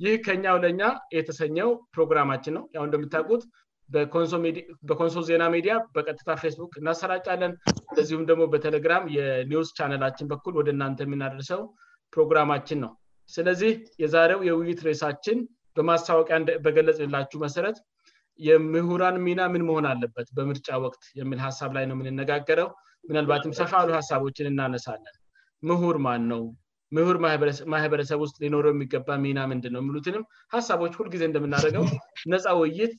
ይህ ከኛው ለእኛ የተሰኘው ፕሮግራማችን ነው ሁን እንደምታቁት ሶበኮንሶል ዜና ሚዲያ በቀጥታ ፌስቡክ እናሰራጫለን በዚሁም ደግሞ በቴሌግራም የኒውስ ቻነላችን በኩል ወደ እናንተ የምናደርሰው ፕሮግራማችን ነው ስለዚህ የዛሬው የውይይት ሬሳችን በማስታወቂያ በገለጽ የላችሁ መሰረት የምሁራን ሚና ምን መሆን አለበት በምርጫ ወቅት የሚል ሀሳብ ላይ ነው የምንነጋገረው ምናልባትም ሰፋሉ ሀሳቦችን እናነሳለን ምሁር ማን ነው ምሁር ማህበረሰብ ውስጥ ሊኖረው የሚገባ ሚናም ንድን ነው የሚሉትንም ሀሳቦች ሁልጊዜ እንደምናደረገው ነፃ ውይይት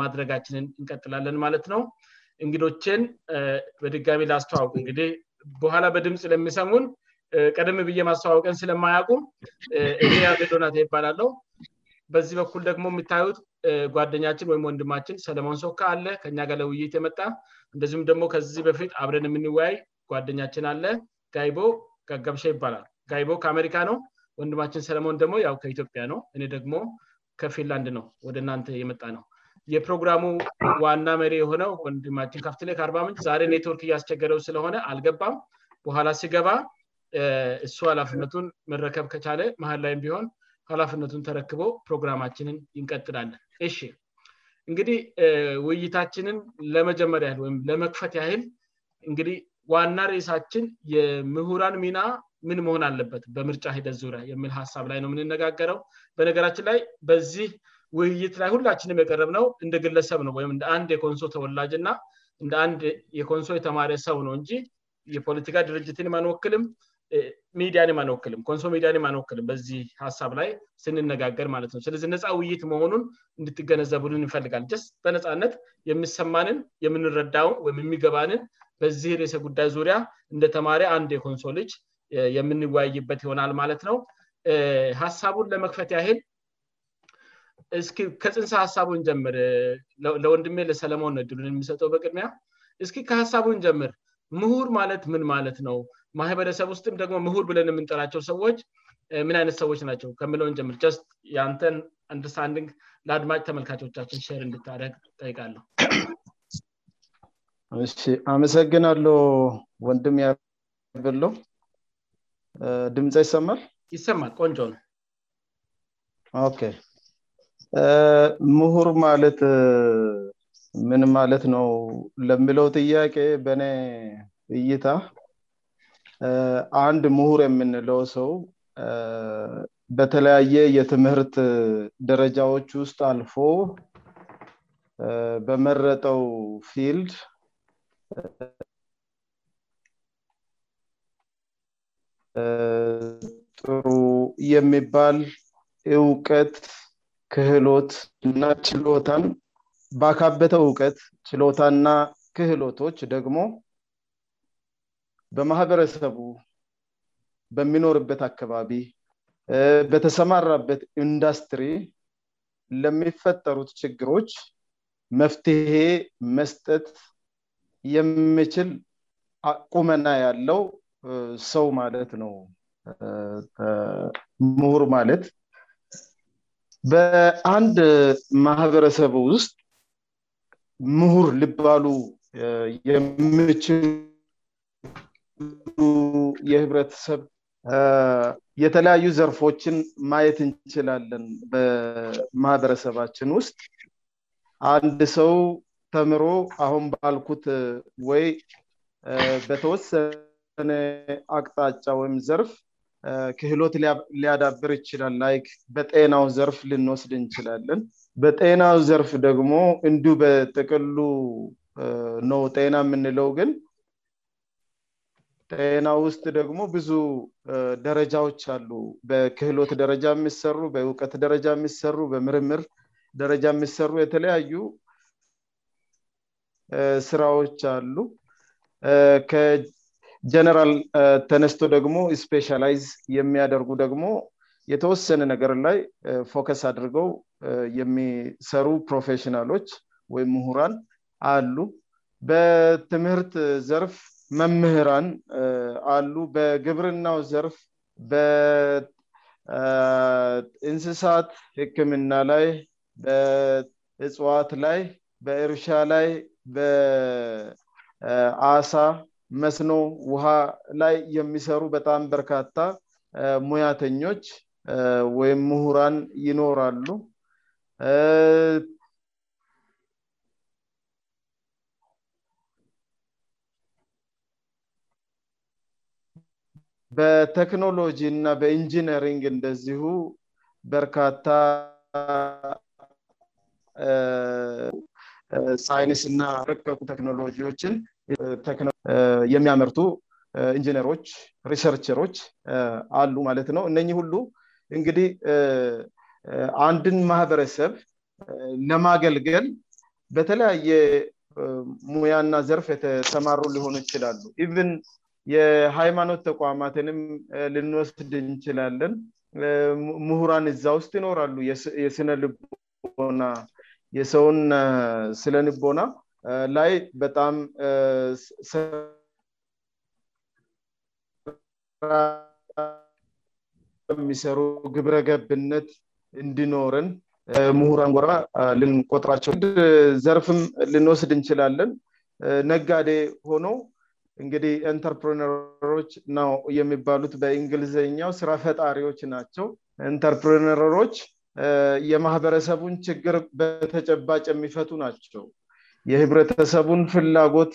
ማድረጋችንን እንቀጥላለን ማለት ነው እንግዶችን በድጋሚ ላስተዋውቁ እንግዲህ በኋላ በድምፅ ለሚሰን ቀደም ብዬ ማስተዋወቀን ስለማያውቁም ይሄ ያገዶናት ይባላለው በዚህ በኩል ደግሞ የሚታዩት ጓደኛችን ወይም ወንድማችን ሰለሞን ሶካ አለ ከእኛ ጋለውይይት የመጣ እንደዚሁም ደግሞ ከዚህ በፊት አብረን የምንወያይ ጓደኛችን አለ ጋይቦ ጋጋብሻ ይባላል ጋይቦ ከአሜሪካ ነው ወንድማችን ሰለሞን ደግሞ ያው ከኢትዮጵያ ነው እኔ ደግሞ ከፊንላንድ ነው ወደ እናንተ የመጣ ነው የፕሮግራሙ ዋና መሪ የሆነው ወንድማችን ካፍትላይ ከአርባ ምንች ዛሬ ኔትወርክ እያስቸገደው ስለሆነ አልገባም በኋላ ስገባ እሱ ሃላፍነቱን መረከብ ከቻለ መሀል ላይም ቢሆን ሃላፍነቱን ተረክቦ ፕሮግራማችንን ይንቀጥላልን እሺ እንግዲህ ውይይታችንን ለመጀመር ያህልወይም ለመክፈት ያህል እንግዲህ ዋና ሬሳችን የምሁራን ሚና ምን መሆን አለበት በምርጫ ሂደት ዙሪያ የሚል ሀሳብ ላይ ነው ምንነጋገረው በነገራችን ላይ በዚህ ውይይት ላይ ሁላችንም የቀረብ ነው እንደ ግለሰብ ነው ወይም እንደአንድ የኮንሶ ተወላጅና እንደ አንድ የኮንሶ የተማሪ ሰው ነው እንጂ የፖለቲካ ድርጅትን የማንወክልም ሚዲያን የማንወክልም ኮንሶ ዲ የንወክልም በዚህ ሀሳብ ላይ ስንነጋገር ማለት ነው ስለዚህ ነፃ ውይይት መሆኑን እንድትገነዘቡንን ይፈልጋል ስ በነጻነት የምሰማንን የምንረዳውን ወይም የሚገባንን በዚህ ሬሰ ጉዳይ ዙሪያ እንደተማሪ አንድ የኮንሶ ልጅ የምንወያይበት ይሆናል ማለት ነው ሀሳቡን ለመክፈት ያህል ከጽንሰ ሀሳቡን ጀምር ለወንድሜ ለሰለሞን እድሉ የሚሰጠው በቅድሚያ እስኪ ከሀሳቡን ጀምር ምሁር ማለት ምን ማለት ነው ማህበረሰብ ውስጥም ደግሞ ምሁር ብለን የምንጠራቸው ሰዎች ምን አይነት ሰዎች ናቸው ከምለውን ጀምር ስት የአንተን አንደርስታንድንግ ለአድማጭ ተመልካቾቻችን ር እንድታደረግ ጠይቃለሁእ አመሰግናሉ ወንድም ያብሎ ድምጻ ይሰማል ይሰማል ቆንጮ ነው ምሁር ማለት ምን ማለት ነው ለሚለው ጥያቄ በእኔ እይታ አንድ ምሁር የምንለው ሰው በተለያየ የትምህርት ደረጃዎች ውስጥ አልፎ በመረጠው ፊልድ ጥሩ የሚባል እውቀት ክህሎትእና ችሎታን ባካበተው እውቀት ችሎታና ክህሎቶች ደግሞ በማህበረሰቡ በሚኖርበት አካባቢ በተሰማራበት ኢንዱስትሪ ለሚፈጠሩት ችግሮች መፍትሄ መስጠት የምችል ቁመና ያለው ሰው ማለት ነው ምሁር ማለት በአንድ ማህበረሰብ ውስጥ ምሁር ልባሉ የምችሉ የህብረተሰብ የተለያዩ ዘርፎችን ማየት እንችላለን በማህበረሰባችን ውስጥ አንድ ሰው ተምሮ አሁን ባልኩት ወይ በተወሰነ አቅጣጫ ወይም ዘርፍ ክህሎት ሊያዳብር ይችላል ላይ በጤናው ዘርፍ ልንወስድ እንችላለን በጤናው ዘርፍ ደግሞ እንዲሁ በጥቅሉ ነው ጤና የምንለው ግን ጤና ውስጥ ደግሞ ብዙ ደረጃዎች አሉ በክህሎት ደረጃ የሚሰሩ በእውቀት ደረጃ የሚሰሩ በምርምር ደረጃ የሚሰሩ የተለያዩ ስራዎች አሉ ጀነራል ተነስቶ ደግሞ ስፔሻላይዝ የሚያደርጉ ደግሞ የተወሰነ ነገር ላይ ፎከስ አድርገው የሚሰሩ ፕሮፌሽናሎች ወይም ምሁራን አሉ በትምህርት ዘርፍ መምህራን አሉ በግብርናው ዘርፍ በእንስሳት ህክምና ላይ በእጽዋት ላይ በእርሻ ላይ በአሳ መስኖ ውሃ ላይ የሚሰሩ በጣም በርካታ ሙያተኞች ወይም ሙሁራን ይኖራሉ በቴክኖሎጂእና በኢንጂኒሪንግ እንደዚሁ በርካታ ሳይንስ እና ረከጡ ቴክኖሎጂዎችን የሚያመርቱ ኢንጂነሮች ሪሰርቸሮች አሉ ማለት ነው እነህ ሁሉ እንግዲህ አንድን ማህበረሰብ ለማገልገል በተለያየ ሙያና ዘርፍ የተሰማሩ ሊሆኑ ይችላሉ ኢቨን የሃይማኖት ተቋማትንም ልንወስድ እንችላለን ምሁራን እዛ ውስጥ ይኖራሉ የስነልቦና የሰውን ስለንቦና ላይ በጣም ስራ የሚሰሩ ግብረገብነት እንድኖርን ምሁራንጎራ ልንቆጥራቸው ዘርፍም ልንወስድ እንችላለን ነጋዴ ሆኖ እንግዲህ ኤንተርፕሬነሮች ና የሚባሉት በእንግሊዝኛው ስራ ፈጣሪዎች ናቸው ኤንተርፕሬነሮች የማህበረሰቡን ችግር በተጨባጭ የሚፈቱ ናቸው የህብረተሰቡን ፍላጎት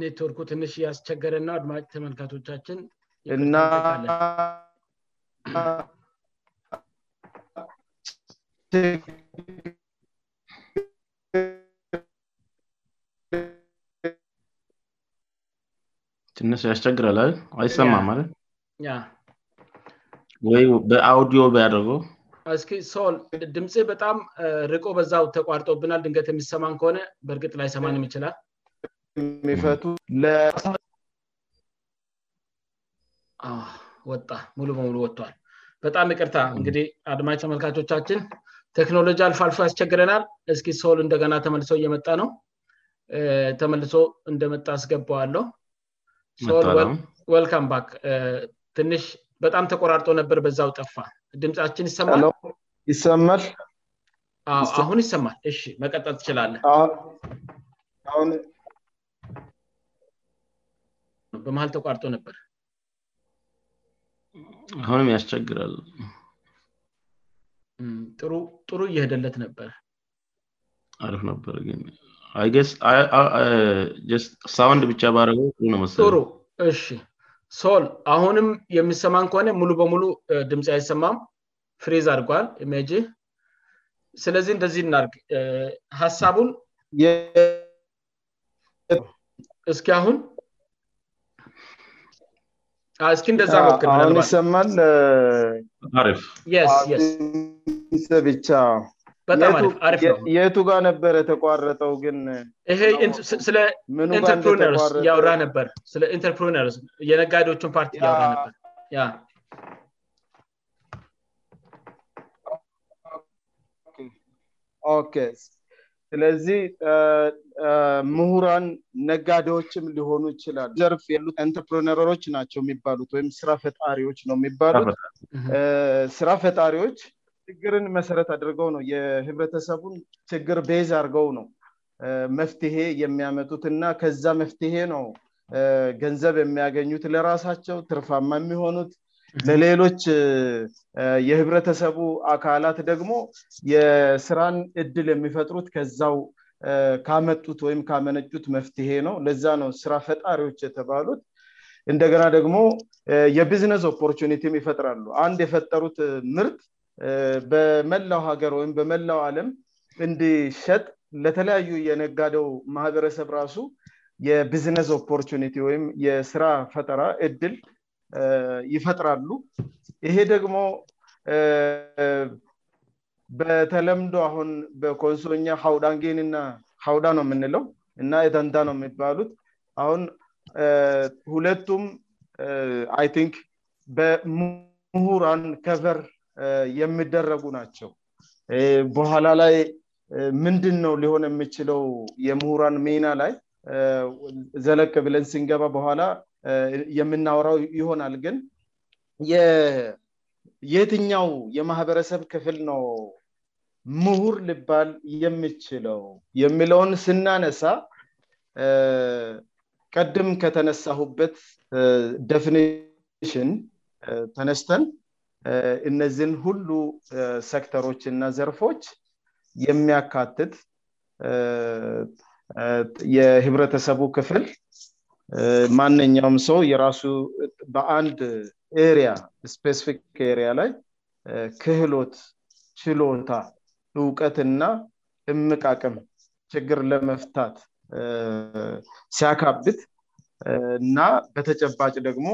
ኔትወርኩ ትንሽ ያስቸገረ እና አድማ ተመልካቶቻችን ይእናለን ትንሽ ያስቸግረላ አይሰማ ማለ ወይ በአውዲዮ ያደርገእስ ሰል ድምፄ በጣም ርቆ በዛ ተቋርጦብናል ድንገት የሚሰማን ከሆነ በእርግጥ ላይ ሰማን ይችላል ሚፈቱ ለ ወጣ ሙሉ በሙሉ ወጥቷል በጣም እቅርታ እንግዲህ አድማች ተመልካቾቻችን ቴክኖሎጂ አልፎአልፎ ያስቸግረናል እስኪ ሶል እንደገና ተመልሶ እየመጣ ነው ተመልሶ እንደመጣ ያስገባዋለው ሶልወልካም ባክ ትንሽ በጣም ተቆራርጦ ነበር በዛው ጠፋ ድምፃችን ይሰማል ይሰማል አሁን ይሰማል መቀጠል ትችላለን በመሀል ተቋርጦ ነበር አሁንም ያስቸግራል ጥሩ እየሄደለት ነበር አርፍ ነበርይስ ሳውንድ ብቻ ባረ ነመልጥሩ ሺ ሶል አሁንም የሚሰማን ከሆነ ሙሉ በሙሉ ድምፅ አይሰማም ፍሬዝ አድርጓል ጂ ስለዚህ እንደዚህ እናርግ ሀሳቡን እስኪሁን Ah, እስኪ እንደዛ መክልአሁን ይሰማልሪፍ ብቻበጣምሪ የቱ ጋ ነበር የተቋረጠው ግን ይስለንርስ ያራ ነበር ስለንፕር የነጋዴዎቹን ፓርቲ በር ስለዚህ ምሁራን ነጋዴዎችም ሊሆኑ ይችላሉ ዘርፍ ሉት አንትፕሬነሮች ናቸው የሚባሉት ወይም ስራ ፈጣሪዎች ነው የሚባሉት ስራ ፈጣሪዎች ችግርን መሰረት አድርገው ነው የህብረተሰቡን ችግር ቤዝ አድርገው ነው መፍትሄ የሚያመጡትና ከዛ መፍትሄ ነው ገንዘብ የሚያገኙት ለራሳቸው ትርፋማ የሚሆኑት ለሌሎች የህብረተሰቡ አካላት ደግሞ የስራን እድል የሚፈጥሩት ከዛው ካመጡት ወይም ካመነጩት መፍትሄ ነው ለዛ ነው ስራ ፈጣሪዎች የተባሉት እንደገና ደግሞ የቢዝነስ ኦፖርኒቲም ይፈጥራሉ አንድ የፈጠሩት ምርጥ በመላው ሀገር ወይም በመላው አለም እንድሸጥ ለተለያዩ የነጋደው ማህበረሰብ ራሱ የቢዝነስ ኦፖርኒቲ ወይም የስራ ፈጠራ እድል ይፈጥራሉ ይሄ ደግሞ በተለምዶ አሁን በኮንሶኛ ሀውዳንጌንና ሀውዳ ነው የምንለው እና የተንዳ ነው የሚባሉት አሁን ሁለቱም አይንክ በምሁራን ከቨር የምደረጉ ናቸው በኋላ ላይ ምንድን ነው ሊሆን የምችለው የምሁራን ሜና ላይ ዘለቅ ብለን ሲንገባ በኋላ የምናውራው ይሆናል ግን የትኛው የማህበረሰብ ክፍል ነው ምሁር ልባል የምችለው የሚለውን ስናነሳ ቀድም ከተነሳሁበት ደፍኒሽን ተነስተን እነዚህን ሁሉ ሰክተሮችና ዘርፎች የሚያካትት የህብረተሰቡ ክፍል ማነኛውም ሰው የራሱ በአንድ ኤሪያ ስፔሲፊክ ሪያ ላይ ክህሎት ችሎታ እውቀትና እምቃቅም ችግር ለመፍታት ሲያካብት እና በተጨባጭ ደግሞ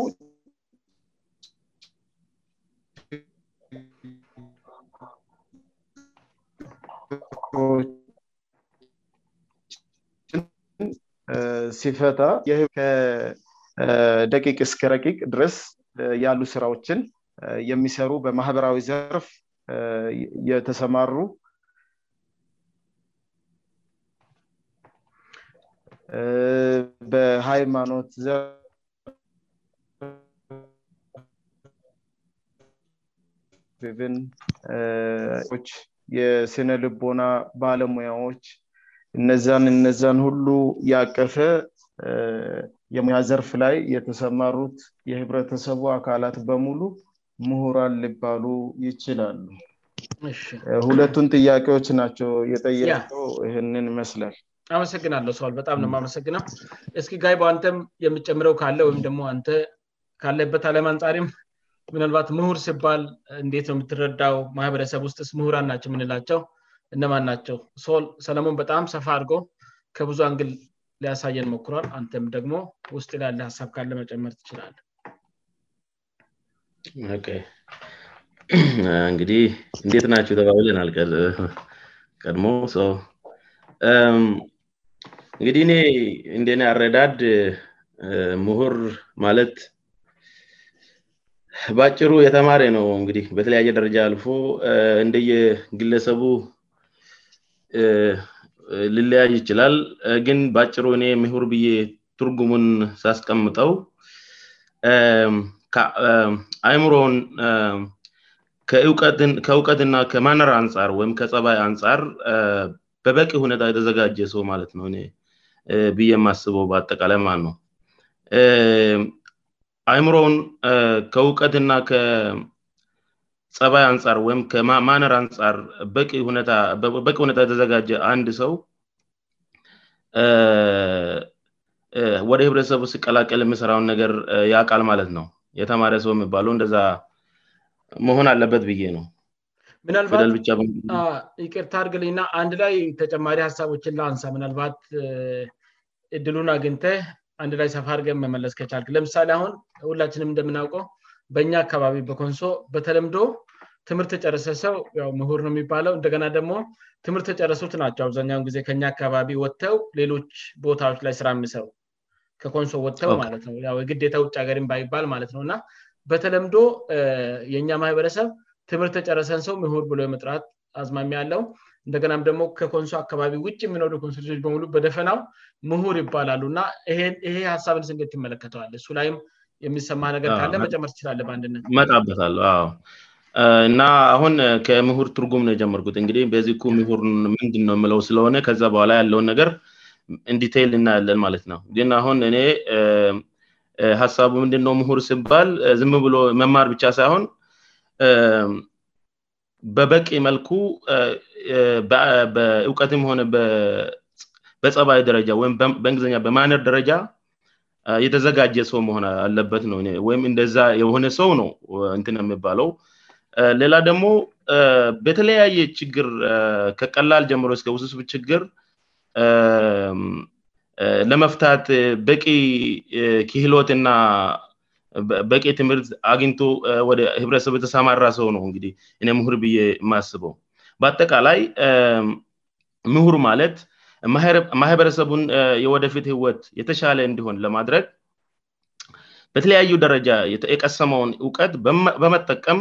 ሲፈታ ደቂቅ እስከ ረቂቅ ድረስ ያሉ ስራዎችን የሚሰሩ በማህበራዊ ዘርፍ የተሰማሩ በሃይማኖት ርንች የስነ ልቦና ባለሙያዎች እነዚን እነዚን ሁሉ ያቀፈ የሙያ ዘርፍ ላይ የተሰማሩት የህብረተሰቡ አካላት በሙሉ ምሁራን ልባሉ ይችላሉ ሁለቱን ጥያቄዎች ናቸው የጠው ይህንን ይመስላል አመሰግናለው ሰል በጣም ነ አመሰግናው እስኪ ጋይ አንተም የምጨምረው ካለወይም ደግሞ አንተ ካለበት አለም አንጻሪም ምናልባት ምሁር ሲባል እንዴትነው የምትረዳው ማህበረሰብ ውስጥ ምሁራን ናቸው የምንላቸው እነማን ናቸው ሰለሞን በጣም ሰፋ አድርጎ ከብዙን ግል ሊያሳየን ሞኩሯል አንተም ደግሞ ውስጥ ላለ ሀሳብ ጋር ለመጨመር ትችላል እንግዲህ እንዴት ናቸው ተባብለናል ቀድሞ እንግዲህ እኔ እንደ አረዳድ ምሁር ማለት በአጭሩ የተማሪ ነው እንግዲህ በተለያየ ደረጃ አልፎ እንደየግለሰቡ ልለያይ ይችላል ግን በጭሩ እኔ ምሁር ብዬ ትርጉሙን ሳስቀምጠው አይምሮውን ከእውቀትና ከማነር አንጻር ወይም ከጸባይ አንጻር በበቂ ሁኔታ የተዘጋጀ ሰው ማለት ነው ብዬማስበው በአጠቃላይ ማን ነው አይምሮውን ከእውቀትና ጸባይ አንጻር ወይም ከማነር አንፃር በቂ ሁኔ የተዘጋጀ አንድ ሰው ወደ ህብረተሰቡ ሲቀላቀል የሚሰራውን ነገር ያቃል ማለት ነው የተማረ ሰው የሚባለው እንደዛ መሆን አለበት ብዬ ነውል ብቻ ቅርታ ርግልኝእና አንድ ላይ ተጨማሪ ሀሳቦችንላንሳ ምናልባት እድሉን አግኝተ አንድ ላይ ሰፋርገን መመለስከቻል ለምሳሌ አሁን ሁላችንም እንደምናውቀው በኛ አካባቢ በኮንሶ በተለምዶ ትምህርት የጨረሰ ሰው ምሁር ነው የሚባለው እንደገና ደግሞ ትምህርት ተጨረሱት ናቸው አብዛኛውን ጊዜ ከኛ አካባቢ ወጥተው ሌሎች ቦታዎች ላይ ስራምሰው ከኮንሶ ወጥተውማለትነውየግታ ውጭ ሀገርም ባይባል ማለትነውእና በተለምዶ የእኛ ማህበረሰብ ትምህርት ተጨረሰን ሰው ምሁር ብሎ የመጥራት አዝማሚያ ያለው እንደገናም ደግሞ ከኮንሶ አካባቢ ውጭ የሚኖዱ ስጆች በሙሉ በደፈናው ምሁር ይባላሉ እና ይሄ ሀሳብን ስንጌት ትመለከተዋል እሱ ላይም የሚሰማህ ነገር ካለ መጨመር ትችላለ በአንድነትው መጣበታለ እና አሁን ከምሁር ትርጉም ነ የጀመርኩት እንግዲህ በዚኩ ምሁር ምንድነው የምለው ስለሆነ ከዛ በኋላ ያለውን ነገር እንዲቴይል እናያለን ማለት ነው ግን አሁን እኔ ሀሳቡ ምንድነው ምሁር ሲባል ዝም ብሎ መማር ብቻ ሳይሆን በበቂ መልኩ እውቀትም ሆነ በጸባይ ደረጃ ወይም በንግዝኛ በማነር ደረጃ የተዘጋጀ ሰው መሆን አለበት ነው ወይም እንደዛ የሆነ ሰው ነው እንት የሚባለው ሌላ ደግሞ በተለያየ ችግር ከቀላል ጀምሮ ስከውስስብ ችግር ለመፍታት በቂ ክህሎትናበቂ ትምህርት አግኝቶ ወደ ህብረተሰቡ የተሰማራ ሰው ነው እንዲህ ምሁር ብዬ ማስበው በአጠቃላይ ምሁር ማለት ማህበረሰቡን የወደፊት ህወት የተሻለ እንዲሆን ለማድረግ በተለያዩ ደረጃ የቀሰመውን እውቀት በመጠቀም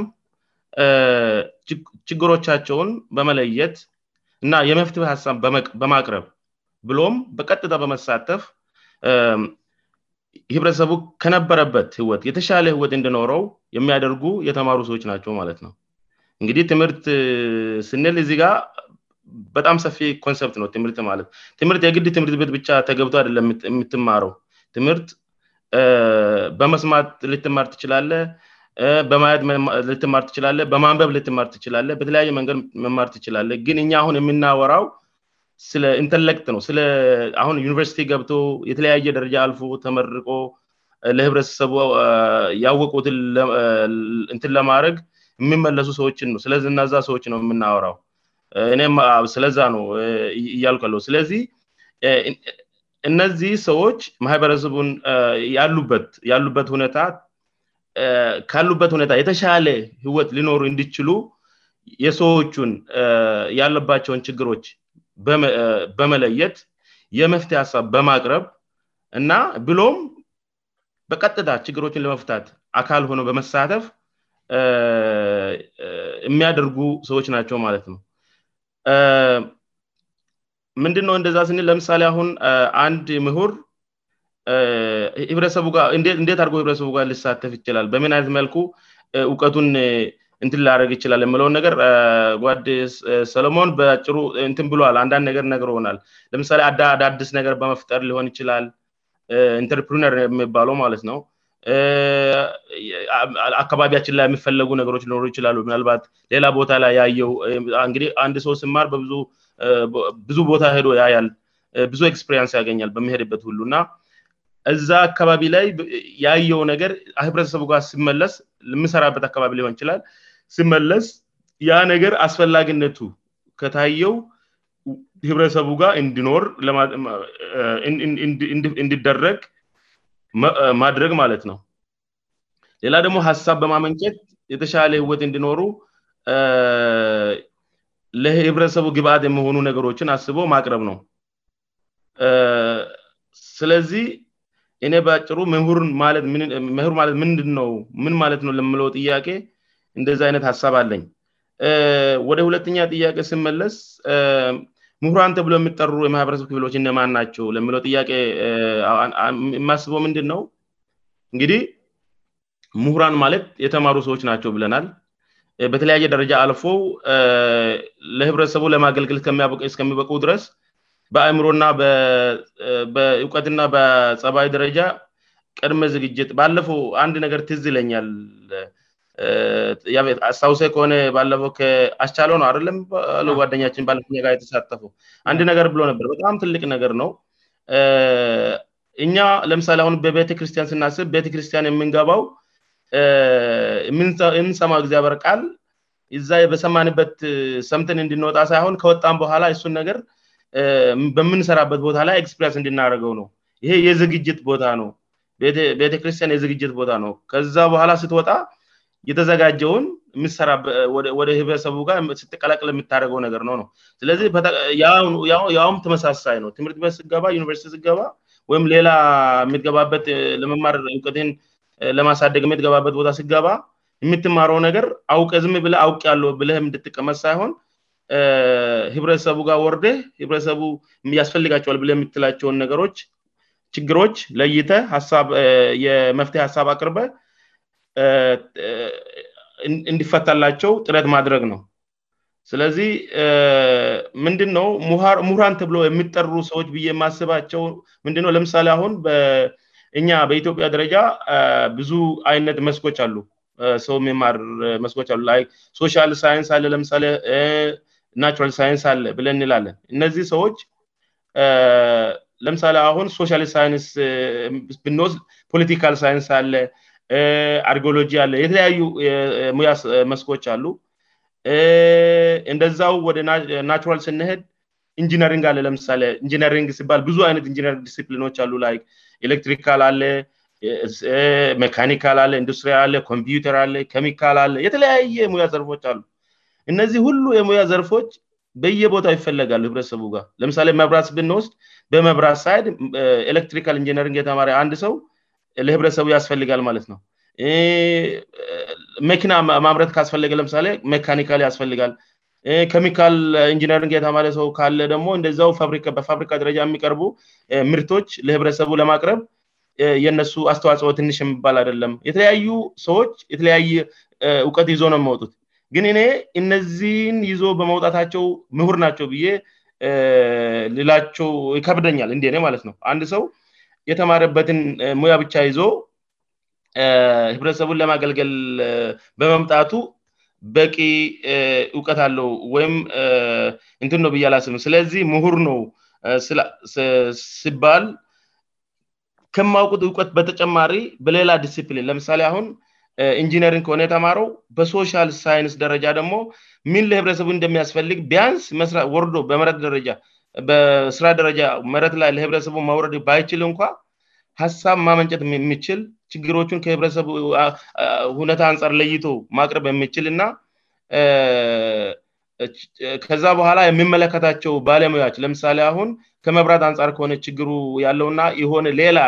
ችግሮቻቸውን በመለየት እና የመፍትህ ሀሳብ በማቅረብ ብሎም በቀጥታ በመሳተፍ ህብረተሰቡ ከነበረበት ህወት የተሻለ ህይወት እንደኖረው የሚያደርጉ የተማሩ ሰዎች ናቸው ማለት ነው እንግዲህ ትምህርት ስንል እዚ ጋ በጣም ሰፊ ኮንሰፕት ነው ትምህርት ማለት ትምህርት የግድ ትምህርት ቤት ብቻ ተገብቶ አደለም የምትማረው ትምህርት በመስማት ልትማር ትችላለ በማየት ልትማር ትችላለ በማንበብ ልትማር ትችላለ በተለያየ መንገድ መማር ትችላለን ግን እኛ አሁን የምናወራው ስለእንተለክት ነው ስለአሁን ዩኒቨርሲቲ ገብቶ የተለያየ ደረጃ አልፎ ተመርቆ ለህብረተሰቡ ያወቁትእንትን ለማድረግ የምመለሱ ሰዎችን ነው ስለነዛ ሰዎች ነው የምናወራው እ ስለዛ ነው እያልኩለው ስለዚህ እነዚህ ሰዎች ማህበረሰቡን ሉበትያሉበት ሁኔታ ካሉበት ሁኔታ የተሻለ ህወት ሊኖሩ እንድችሉ የሰዎቹን ያለባቸውን ችግሮች በመለየት የመፍትሄ ሀሳብ በማቅረብ እና ቢሎም በቀጥታ ችግሮችን ለመፍታት አካል ሆነ በመሳተፍ የሚያደርጉ ሰዎች ናቸው ማለት ነው ምንድንነው እንደዛ ስኒል ለምሳሌ አሁን አንድ ምሁር ህብረተሰቡ ጋርእንዴት አድርገ ህብረተሰቡ ጋር ሊሳተፍ ይችላል በምን አይነት መልኩ እውቀቱን እንትን ላደግ ይችላል የምለው ነገር ጓድ ሰሎሞን በጭሩ እትን ብሏዋል አንዳንድ ነገር ነገር ይሆናል ለምሳሌ አዳድስ ነገር በመፍጠር ሊሆን ይችላል ኢንተርፕሪነር የሚባለው ማለት ነው አካባቢያችን ላይ የሚፈለጉ ነገሮች ሊኖሩ ይችላሉ ምናልባት ሌላ ቦታ ላይ ያየውእንግዲህ አንድ ሰው ስማር ብዙ ቦታ ሄዶ ያያል ብዙ ኤክስፕሪንስ ያገኛል በመሄድበት ሁሉእና እዛ አካባቢ ላይ ያየው ነገር ህብረተሰቡ ጋር ስመለስ የምሰራበት አካባቢ ሊሆን ይችላል ስመለስ ያ ነገር አስፈላጊነቱ ከታየው ህብረተሰቡ ጋር እንድኖር እንድደረግ ማድረግ ማለት ነው ሌላ ደግሞ ሀሳብ በማመንጨት የተሻለ ህወት እንድኖሩ ለህብረተሰቡ ግብአት የመሆኑ ነገሮችን አስበው ማቅረብ ነው ስለዚህ እኔ በአጭሩ መሩ ማለት ምንውምን ማለት ነው ለምለው ጥያቄ እንደዚ አይነት ሀሳብ አለኝ ወደ ሁለተኛ ጥያቄ ስንመለስ ምሁራን ተብሎ የምጠሩ የማህበረሰብ ክብሎች ነማን ናቸው ለለው ጥያቄየማስበው ምንድን ነው እንግዲህ ምሁራን ማለት የተማሩ ሰዎች ናቸው ብለናል በተለያየ ደረጃ አልፎ ለህብረተሰቡ ለማገልግል ከሚበቁ ድረስ በአእምሮና በእውቀትና በጸባዊ ደረጃ ቅድመ ዝግጅት ባለፈው አንድ ነገር ትዝ ይለኛል ታውሴ ከሆነ ባለፈው አስቻለው ነው አለባ ጓደኛችን ለ ር የተሳተፈው አንድ ነገር ብሎ ነበር በጣም ትልቅ ነገር ነው እኛ ለምሳሌ አሁን በቤተክርስቲያን ስናስብ ቤተክርስቲያን የምንገባው የምንሰማው ግዚአብር ቃል ዛበሰማንበት ሰምትን እንድንወጣ ሳይሆን ከወጣም በኋላ እሱን ነገር በምንሰራበት ቦታ ላይ ክስፕሬስ እንድናደርገው ነው ይሄ የዝግጅት ቦታ ነው ቤተክርስቲያን የዝግጅት ቦታ ነው ከዛ በኋላ ስትወጣ የተዘጋጀውን ወደ ህብተሰቡ ጋር ስተቀላቀል የምታደርገው ነገር ነው ነው ስለዚህ የውም ተመሳሳይ ነው ትምህርት ቤት ስገባ ዩኒቨርሲቲ ስገባ ወይም ሌላ የበት ለመማር እውቀት ለማሳደግ የትገባበት ቦታ ስገባ የምትማረው ነገር አውቀ ዝም ብለ አውቅ ያለው ብለ እንድትቀመስ ሳይሆን ህብረተሰቡ ጋር ወርደ ህብረተሰቡ ያስፈልጋቸዋል ብለ የሚትላቸውን ነገሮች ችግሮች ለይተ የመፍትሄ ሀሳብ አቅርበ እንዲፈታላቸው ጥረት ማድረግ ነው ስለዚህ ምንድነው ሙሁራን ተብሎ የሚጠሩ ሰዎች ብዬ የማስባቸው ምንድነው ለምሳሌ አሁን እኛ በኢትዮጵያ ደረጃ ብዙ አይነት መስኮች አሉ ሰው ማር መስች አሉይ ሶሻል ሳይንስ አለ ለምሳሌ ናራል ሳይንስ አለ ብለንላለን እነዚህ ሰዎች ለምሳሌ አሁን ሶልሳንስ ብንወስ ፖለቲካል ሳይንስ አለ አርኬኦሎጂ አለ የተለያዩ ሙያ መስኮች አሉ እንደዛው ወደ ናራል ስንሄድ ኢንጂነሪንግ አለ ለምሳሌ ኢንጂነሪንግ ሲባል ብዙ አይነት ኢንኒሪንግ ዲሲፕሊኖች አሉ ይ ኤሌክትሪካል አለ ሜካኒካል አለ ኢንዱስትሪ አለ ኮምፒተር አለ ኬሚካል አለ የተለያየ ሙያ ዘርፎች አሉ እነዚህ ሁሉ የሙያ ዘርፎች በየቦታ ይፈለጋል ህብረተሰቡ ጋር ለምሳሌ መብራት ብንውስድ በመብራት ሳይድ ኤሌክትሪካል ኢንጂኒሪንግ የተማር አንድ ሰው ለህብረተሰቡ ያስፈልጋል ማለት ነው መኪና ማምረት ካስፈለገ ለምሳሌ ሜካኒካል ያስፈልጋል ኬሚካል ኢንጂኒሪንግ የተማለ ሰው ካለ ደግሞ እንደዚያውበፋብሪካ ደረጃ የሚቀርቡ ምርቶች ለህብረተሰቡ ለማቅረብ የነሱ አስተዋጽወ ትንሽ የሚባል አይደለም የተለያዩ ሰዎች የተለያየ እውቀት ይዞ ነው የመወጡት ግን እኔ እነዚህን ይዞ በመውጣታቸው ምሁር ናቸው ብዬ ልላቸው ይከብደኛል እንዲ ኔ ማለት ነው አንድ ሰው የተማረበትን ሙያ ብቻ ይዞ ህብረተሰቡን ለማገልገል በመምጣቱ በቂ እውቀት አለው ወይም እንትን ነ ብዬ አላስብ ስለዚህ ምሁር ነው ሲባል ከማውቁት እውቀት በተጨማሪ በሌላ ዲሲፕሊን ለምሳሌ አሁን ኢንጂኒሪን ከሆነ የተማረው በሶሻል ሳይንስ ደረጃ ደግሞ ሚን ለህብረተሰቡ እንደሚያስፈልግ ቢያንስ ስ ወርዶ በመደጃ በስራ ደረጃ መረት ላይ ለህብረተሰቡ ማውረድ ባይችል እንኳ ሀሳብ ማመንጨት የሚችል ችግሮችን ከህብረተሰቡ እውነታ አንጻር ለይቶ ማቅረብ የሚችል እና ከዛ በኋላ የሚመለከታቸው ባለሙያች ለምሳሌ አሁን ከመብራት አንጻር ከሆነ ችግሩ ያለውና የሆነ ሌላ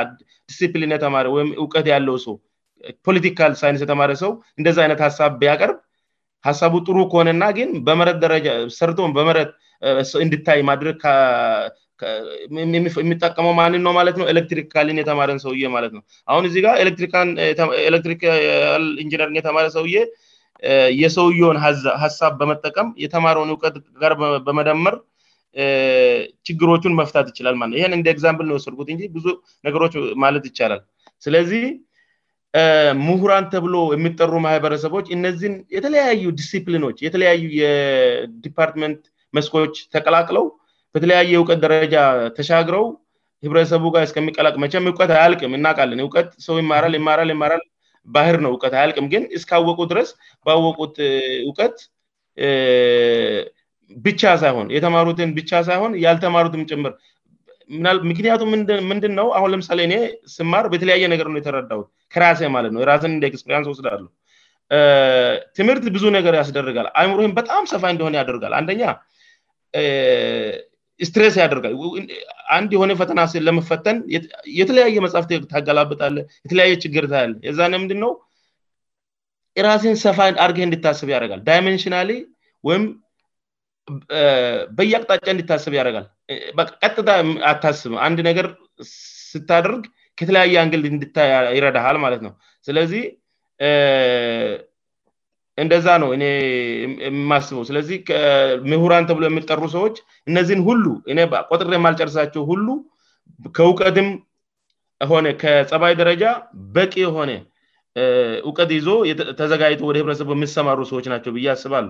ዲሲፕሊን የተማሪ ወይም እውቀት ያለው ሰው ፖለቲካል ሳይንስ የተማረ ሰው እንደዚህ አይነት ሀሳብ ቢያቀርብ ሀሳቡ ጥሩ ከሆነና ግን በመረት ደረጃ ሰርቶን በመረት እንድታይ ማድረግ የሚጠቀመው ማንን ነው ማለት ነው ኤሌክትሪካልን የተማረን ሰውየ ማለት ነው አሁን እዚ ጋር ኤሌክትሪካል ኢንጂነር የተማረ ሰውዬ የሰውየውን ሀሳብ በመጠቀም የተማረውን እውቀት ጋር በመደመር ችግሮቹን መፍታት ይችላልማነው ይህን እንደ ኤግዛምፕል ነው ያሰርጉት እን ብዙ ነገሮች ማለት ይቻላል ስለዚህ ሙሁራን ተብሎ የሚጠሩ ማህበረሰቦች እነዚህን የተለያዩ ዲሲፕሊኖች የተለያዩ የዲፓርትመንት መስኮች ተቀላቅለው በተለያየ እውቀት ደረጃ ተሻግረው ህብረተሰቡ ጋር እስከሚቀላቅ መቸም እቀት አያልቅም እናቃለን እውቀት ሰው ይማራል ይማራል ይማራል ባህር ነው እውቀት አያልቅም ግን እስካወቁ ድረስ ባወቁት እውቀት ብቻ ሳይሆን የተማሩትን ብቻ ሳይሆን ያልተማሩትም ጭምር ምክንያቱ ምንድንነው አሁን ለምሳሌ እኔ ስማር የተለያየ ነገር የተረዳውት ከራሴ ማለት ነው ራስን እንክስፕያንስወስዳሉ ትምህርት ብዙ ነገር ያስደርጋል አይምሮህም በጣም ሰፋ እንደሆን ያደርጋል አንደኛ ስትሬስ ያደርጋል አንድ የሆነ ፈተና ለመፈተን የተለያየ መጽሐፍ ታገላበጣለ የተለያየ ችግር ታል ዛ የምንድነው ራሲን ሰፋ አርገ እንድታስብ ያደረጋል ዳይሜንሽናሊ ወይም በየአቅጣጫ እንድታስብ ያደርጋል ቀጥታ አታስብ አንድ ነገር ስታደርግ ከተለያየ አንግልት እንድታይ ይረዳሃል ማለት ነው ስለዚህ እንደዛ ነው የሚማስበው ስለዚህ ምሁራን ተብሎ የሚልጠሩ ሰዎች እነዚህን ሁሉ ቆጥሬ የማልጨርሳቸው ሁሉ ከእውቀትም ሆነ ከጸባይ ደረጃ በቂ ሆነ ውቀት ይዞ ተዘጋጅተ ወደ ህብረተሰብ የሚሰማሩ ሰዎች ናቸው ብዬ አስባሉ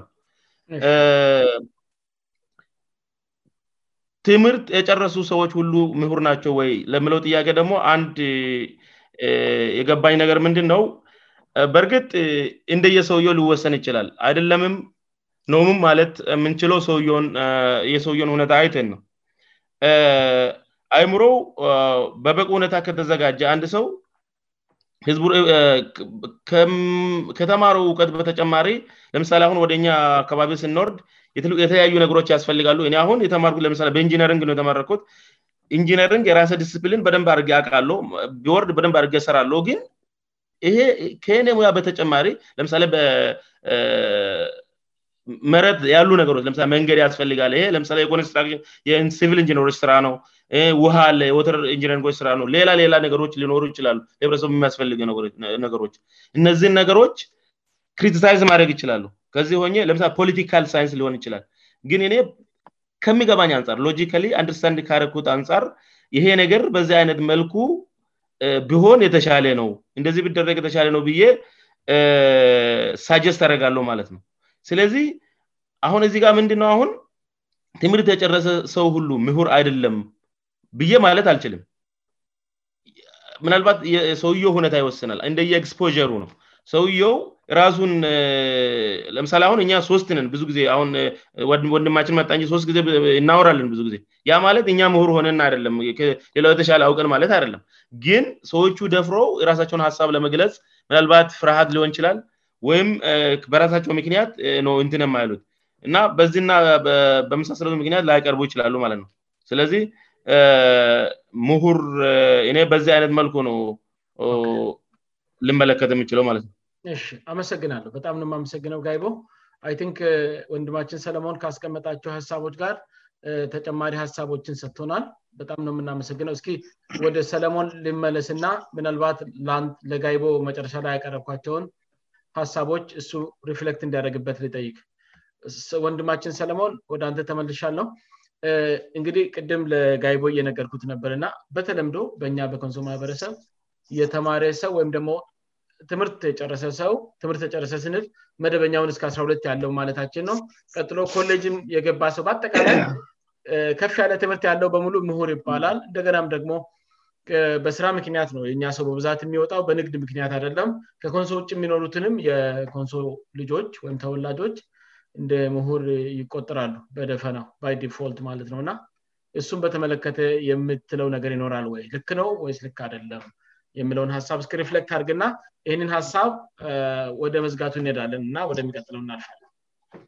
ትምህርት የጨረሱ ሰዎች ሁሉ ምሁር ናቸው ወይ ለምለው ጥያቄ ደግሞ አንድ የገባኝ ነገር ምንድን ነው በርግጥ እንደየሰውየው ሊወሰን ይችላል አይደለምም ነም ማለት ምንችለው ውን የሰውየን ሁኔታ አይተን ነው አይምሮ በበቁ ሁነታ ከተዘጋጀ አንድ ሰው ከተማሩ እውቀት በተጨማሪ ለምሳሌ አሁን ወደኛ አካባቢ ስንወርድ የተለያዩ ነገሮች ያስፈልጋሉ ኔ አሁን ተማርለምሳ በኢንጂኒሪንግ ነው የተማረኩት ኢንጂኒሪንግ የራሰ ዲስሲፕሊን በደንብ ድር አቃለ ቢወርድ በደንብ አድርገ ይሰራለ ግን ይሄ ከእኔ ሙያ በተጨማሪ ለምሳሌ በመረጥ ያሉ ነገሮች ለምሳ መንገድ ያስፈልጋለይ ለምሳ ሲቪል እንጂኒሮች ስራ ነው ውሃ ለተር ኢንጂኒሪንች ስራነው ሌላሌላ ነገሮች ሊኖሩ ይችላሉ ብረሰብ የሚያስፈል ነገሮች እነዚህን ነገሮች ክሪትሳይዝ ማድደግ ይችላሉ ከዚህ ሆ ለምሳሌ ፖሊቲካል ሳይንስ ሊሆን ይችላል ግን እኔ ከሚገባኝ አንጻር ሎጂካሊ አንድርስታንድ ካረኩት አንፃር ይሄ ነገር በዚህ አይነት መልኩ ብሆን የተሻለ ነው እንደዚህ ደረግ የተሻለ ነው ብዬ ሳጀስ ያደረጋሉ ማለት ነው ስለዚህ አሁን እዚህ ጋር ምንድነው አሁን ትምህርት ተጨረሰ ሰው ሁሉ ምሁር አይደለም ብዬ ማለት አልችልም ምናልባት ሰውየ ሁኔታ ይወስናል እንደየኤክስፖሩ ነው ሰውየው ራሱን ለምሳሌ አሁን እኛ ሶስት ነን ብዙ ጊዜ አሁን ወንድማችን መጣን ስትጊዜ እናወራለን ብዙ ጊዜ ያ ማለት እኛ ምሁር ሆነ አይደለም ሌላው የተሻለ አውቀን ማለት አይደለም ግን ሰዎቹ ደፍሮው የራሳቸውን ሀሳብ ለመግለጽ ምናልባት ፍርሃት ሊሆን ይችላል ወይም በራሳቸው ምክንያት ነው እንትንማአይሉት እና በዚህና በመሳሰሉ ምክንያት ላይቀርቡ ይችላሉ ማለት ነው ስለዚህ ምሁር እኔ በዚህ አይነት መልኩ ነው ልመለከት የምችለው ማለት ነው አመሰግናለሁ በጣም ንውማመሰግነው ጋይቦ አይንክ uh, ወንድማችን ሰለሞን ካስቀመጣቸው ሀሳቦች ጋር uh, ተጨማሪ ሀሳቦችን ሰጥትሆናል በጣም ነው የምናመሰግነው እስ ወደ ሰለሞን ልመለስና ምናልባት ለጋይቦ መጨረሻ ላይ ያቀረብኳቸውን ሀሳቦች እሱ ሪፍሌክት እንዲያደረግበት ሊጠይቅ ወንድማችን ሰለሞን ወደ አንተ ተመልሻለው uh, እንግዲህ ቅድም ለጋይቦ እየነገርኩት ነበርእና በተለምዶ በእኛ በኮንሶ ማህበረሰብ የተማረሰው ወይም ደ ትምህርት የጨረሰ ሰው ትምህርት የጨረሰ ስንፍ መደበኛውን እስከ አስራ ሁለት ያለው ማለታችን ነው ቀጥሎ ኮሌጅም የገባ ሰው በጠቃላይ ከፍ ያለ ትምህርት ያለው በሙሉ ምሁር ይባላል እንደገናም ደግሞ በስራ ምክንያት ነው የእኛ ሰው በብዛት የሚወጣው በንግድ ምክንያት አደለም ከኮንሶ ውጭ የሚኖሩትንም የኮንሶ ልጆች ወይም ተወላጆች እንደ ምሁር ይቆጠራሉ በደፈና ባይ ዲፎልት ማለት ነውእና እሱም በተመለከተ የምትለው ነገር ይኖራል ወይ ልክ ነው ወይስ ልክ አደለም የሚለውን ሀሳብ እስ ሪፍሌክት አርግና ይህንን ሀሳብ ወደ መዝጋቱ እሄዳለን እና ወደሚቀጥለው እናልፋለን